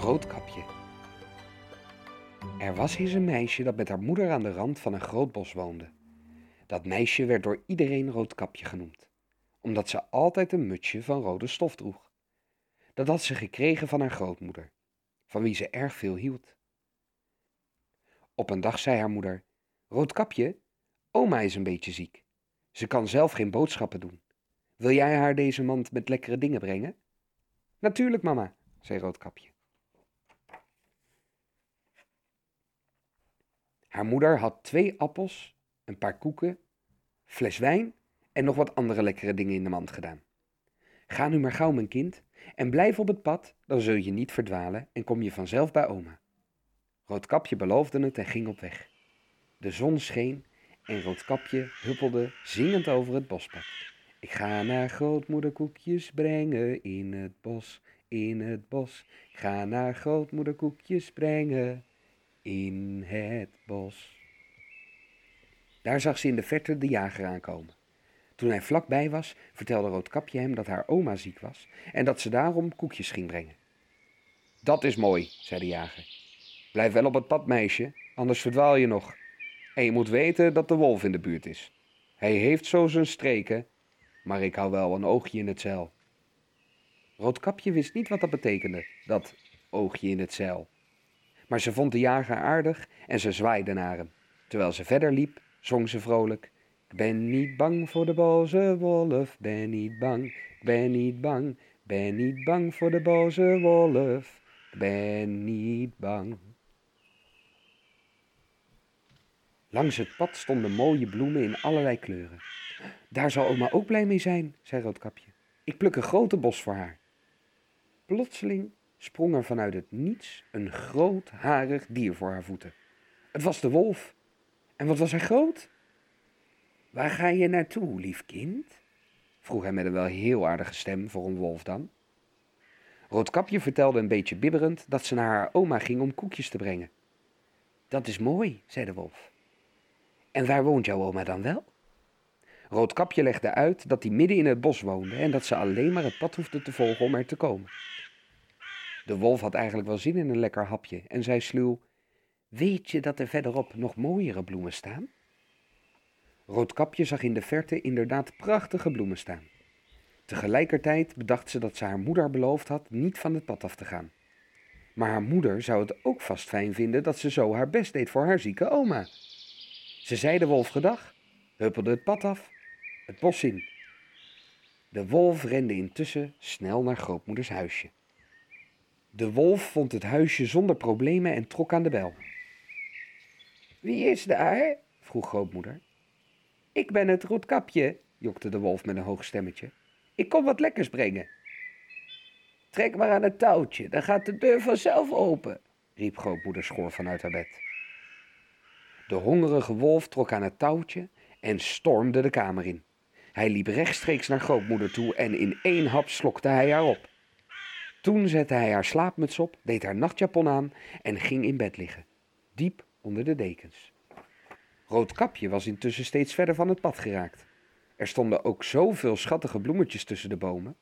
Roodkapje. Er was eens een meisje dat met haar moeder aan de rand van een groot bos woonde. Dat meisje werd door iedereen Roodkapje genoemd, omdat ze altijd een mutsje van rode stof droeg. Dat had ze gekregen van haar grootmoeder, van wie ze erg veel hield. Op een dag zei haar moeder: Roodkapje, oma is een beetje ziek. Ze kan zelf geen boodschappen doen. Wil jij haar deze mand met lekkere dingen brengen? Natuurlijk, mama, zei Roodkapje. Haar moeder had twee appels, een paar koeken, fles wijn en nog wat andere lekkere dingen in de mand gedaan. Ga nu maar gauw, mijn kind, en blijf op het pad, dan zul je niet verdwalen en kom je vanzelf bij oma. Roodkapje beloofde het en ging op weg. De zon scheen en Roodkapje huppelde zingend over het bospad. Ik ga naar grootmoeder koekjes brengen in het bos, in het bos. Ga naar grootmoeder koekjes brengen in het bos. Daar zag ze in de verte de jager aankomen. Toen hij vlakbij was, vertelde Roodkapje hem dat haar oma ziek was en dat ze daarom koekjes ging brengen. Dat is mooi, zei de jager. Blijf wel op het pad, meisje, anders verdwaal je nog. En je moet weten dat de wolf in de buurt is. Hij heeft zo zijn streken, maar ik hou wel een oogje in het zeil. Roodkapje wist niet wat dat betekende, dat oogje in het zeil. Maar ze vond de jager aardig en ze zwaaide naar hem. Terwijl ze verder liep, zong ze vrolijk. Ik ben niet bang voor de boze wolf, ben niet bang, ik ben niet bang, ben niet bang voor de boze wolf, ben niet bang. Langs het pad stonden mooie bloemen in allerlei kleuren. Daar zal oma ook blij mee zijn, zei Roodkapje. Ik pluk een grote bos voor haar. Plotseling sprong er vanuit het niets een groot harig dier voor haar voeten. Het was de wolf. En wat was hij groot? Waar ga je naartoe, lief kind? vroeg hij met een wel heel aardige stem voor een wolf dan. Roodkapje vertelde een beetje bibberend dat ze naar haar oma ging om koekjes te brengen. Dat is mooi, zei de wolf. En waar woont jouw oma dan wel? Roodkapje legde uit dat hij midden in het bos woonde en dat ze alleen maar het pad hoefde te volgen om er te komen. De wolf had eigenlijk wel zin in een lekker hapje en zei sluw: Weet je dat er verderop nog mooiere bloemen staan? Roodkapje zag in de verte inderdaad prachtige bloemen staan. Tegelijkertijd bedacht ze dat ze haar moeder beloofd had niet van het pad af te gaan. Maar haar moeder zou het ook vast fijn vinden dat ze zo haar best deed voor haar zieke oma. Ze zei de wolf gedag, huppelde het pad af, het bos in. De wolf rende intussen snel naar grootmoeders huisje. De wolf vond het huisje zonder problemen en trok aan de bel. Wie is daar? vroeg grootmoeder. Ik ben het roodkapje, jokte de wolf met een hoog stemmetje. Ik kom wat lekkers brengen. Trek maar aan het touwtje, dan gaat de deur vanzelf open, riep grootmoeder schor vanuit haar bed. De hongerige wolf trok aan het touwtje en stormde de kamer in. Hij liep rechtstreeks naar grootmoeder toe en in één hap slokte hij haar op. Toen zette hij haar slaapmuts op, deed haar nachtjapon aan en ging in bed liggen, diep onder de dekens. Roodkapje was intussen steeds verder van het pad geraakt. Er stonden ook zoveel schattige bloemetjes tussen de bomen.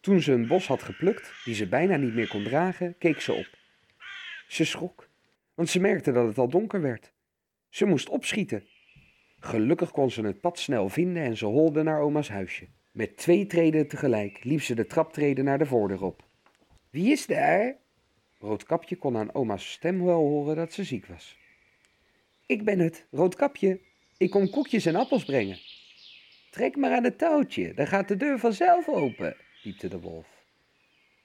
Toen ze een bos had geplukt, die ze bijna niet meer kon dragen, keek ze op. Ze schrok, want ze merkte dat het al donker werd. Ze moest opschieten. Gelukkig kon ze het pad snel vinden en ze holde naar oma's huisje. Met twee treden tegelijk liep ze de traptreden naar de voordeur op. Wie is daar? Roodkapje kon aan oma's stem wel horen dat ze ziek was. Ik ben het, Roodkapje. Ik kom koekjes en appels brengen. Trek maar aan het touwtje, dan gaat de deur vanzelf open, piepte de wolf.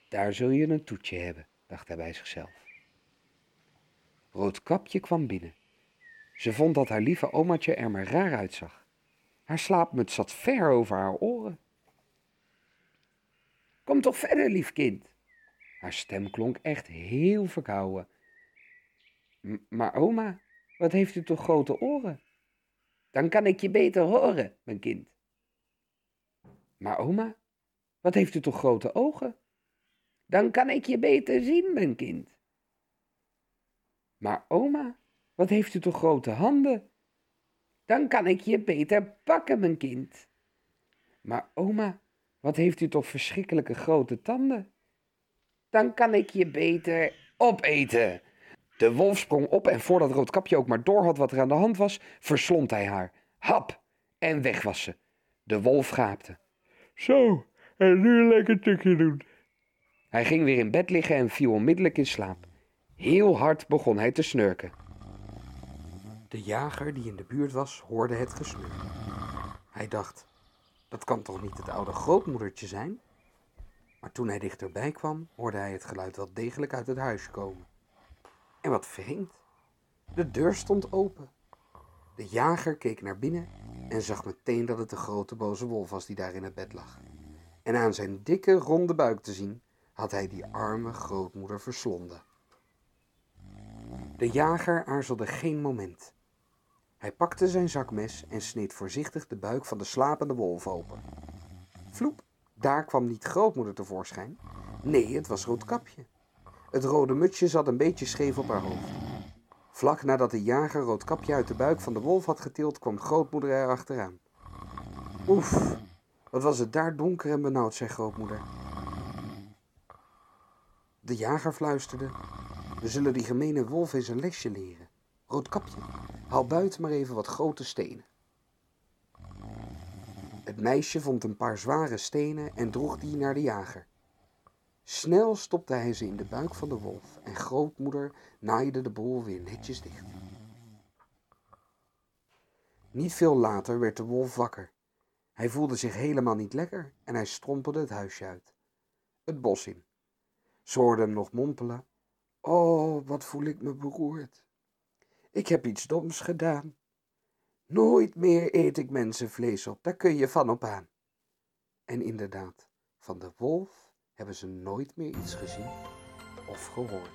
Daar zul je een toetje hebben, dacht hij bij zichzelf. Roodkapje kwam binnen. Ze vond dat haar lieve omaatje er maar raar uitzag. Haar slaapmuts zat ver over haar oren. Kom toch verder, lief kind. Haar stem klonk echt heel verkouden. maar oma, wat heeft u toch grote oren? Dan kan ik je beter horen, mijn kind. Maar oma, wat heeft u toch grote ogen? Dan kan ik je beter zien, mijn kind. Maar oma, wat heeft u toch grote handen? Dan kan ik je beter pakken, mijn kind. Maar oma, wat heeft u toch verschrikkelijke grote tanden? Dan kan ik je beter opeten. De wolf sprong op en voordat Roodkapje ook maar door had wat er aan de hand was, verslond hij haar. Hap! En weg was ze. De wolf gaapte. Zo, en nu een lekker tukje doen. Hij ging weer in bed liggen en viel onmiddellijk in slaap. Heel hard begon hij te snurken. De jager die in de buurt was, hoorde het gesnurk. Hij dacht, dat kan toch niet het oude grootmoedertje zijn? Maar toen hij dichterbij kwam, hoorde hij het geluid wel degelijk uit het huis komen. En wat vreemd, de deur stond open. De jager keek naar binnen en zag meteen dat het de grote boze wolf was die daar in het bed lag. En aan zijn dikke ronde buik te zien, had hij die arme grootmoeder verslonden. De jager aarzelde geen moment. Hij pakte zijn zakmes en sneed voorzichtig de buik van de slapende wolf open. Vloep, daar kwam niet grootmoeder tevoorschijn. Nee, het was Roodkapje. Het rode mutsje zat een beetje scheef op haar hoofd. Vlak nadat de jager Roodkapje uit de buik van de wolf had getild, kwam grootmoeder er achteraan. Oef, wat was het daar donker en benauwd, zei grootmoeder. De jager fluisterde. We zullen die gemene wolf eens een lesje leren. Roodkapje, haal buiten maar even wat grote stenen. Het meisje vond een paar zware stenen en droeg die naar de jager. Snel stopte hij ze in de buik van de wolf en grootmoeder naaide de bol weer netjes dicht. Niet veel later werd de wolf wakker. Hij voelde zich helemaal niet lekker en hij strompelde het huisje uit. Het bos in. Ze hem nog mompelen. Oh, wat voel ik me beroerd. Ik heb iets doms gedaan. Nooit meer eet ik mensenvlees op, daar kun je van op aan. En inderdaad, van de wolf hebben ze nooit meer iets gezien of gehoord.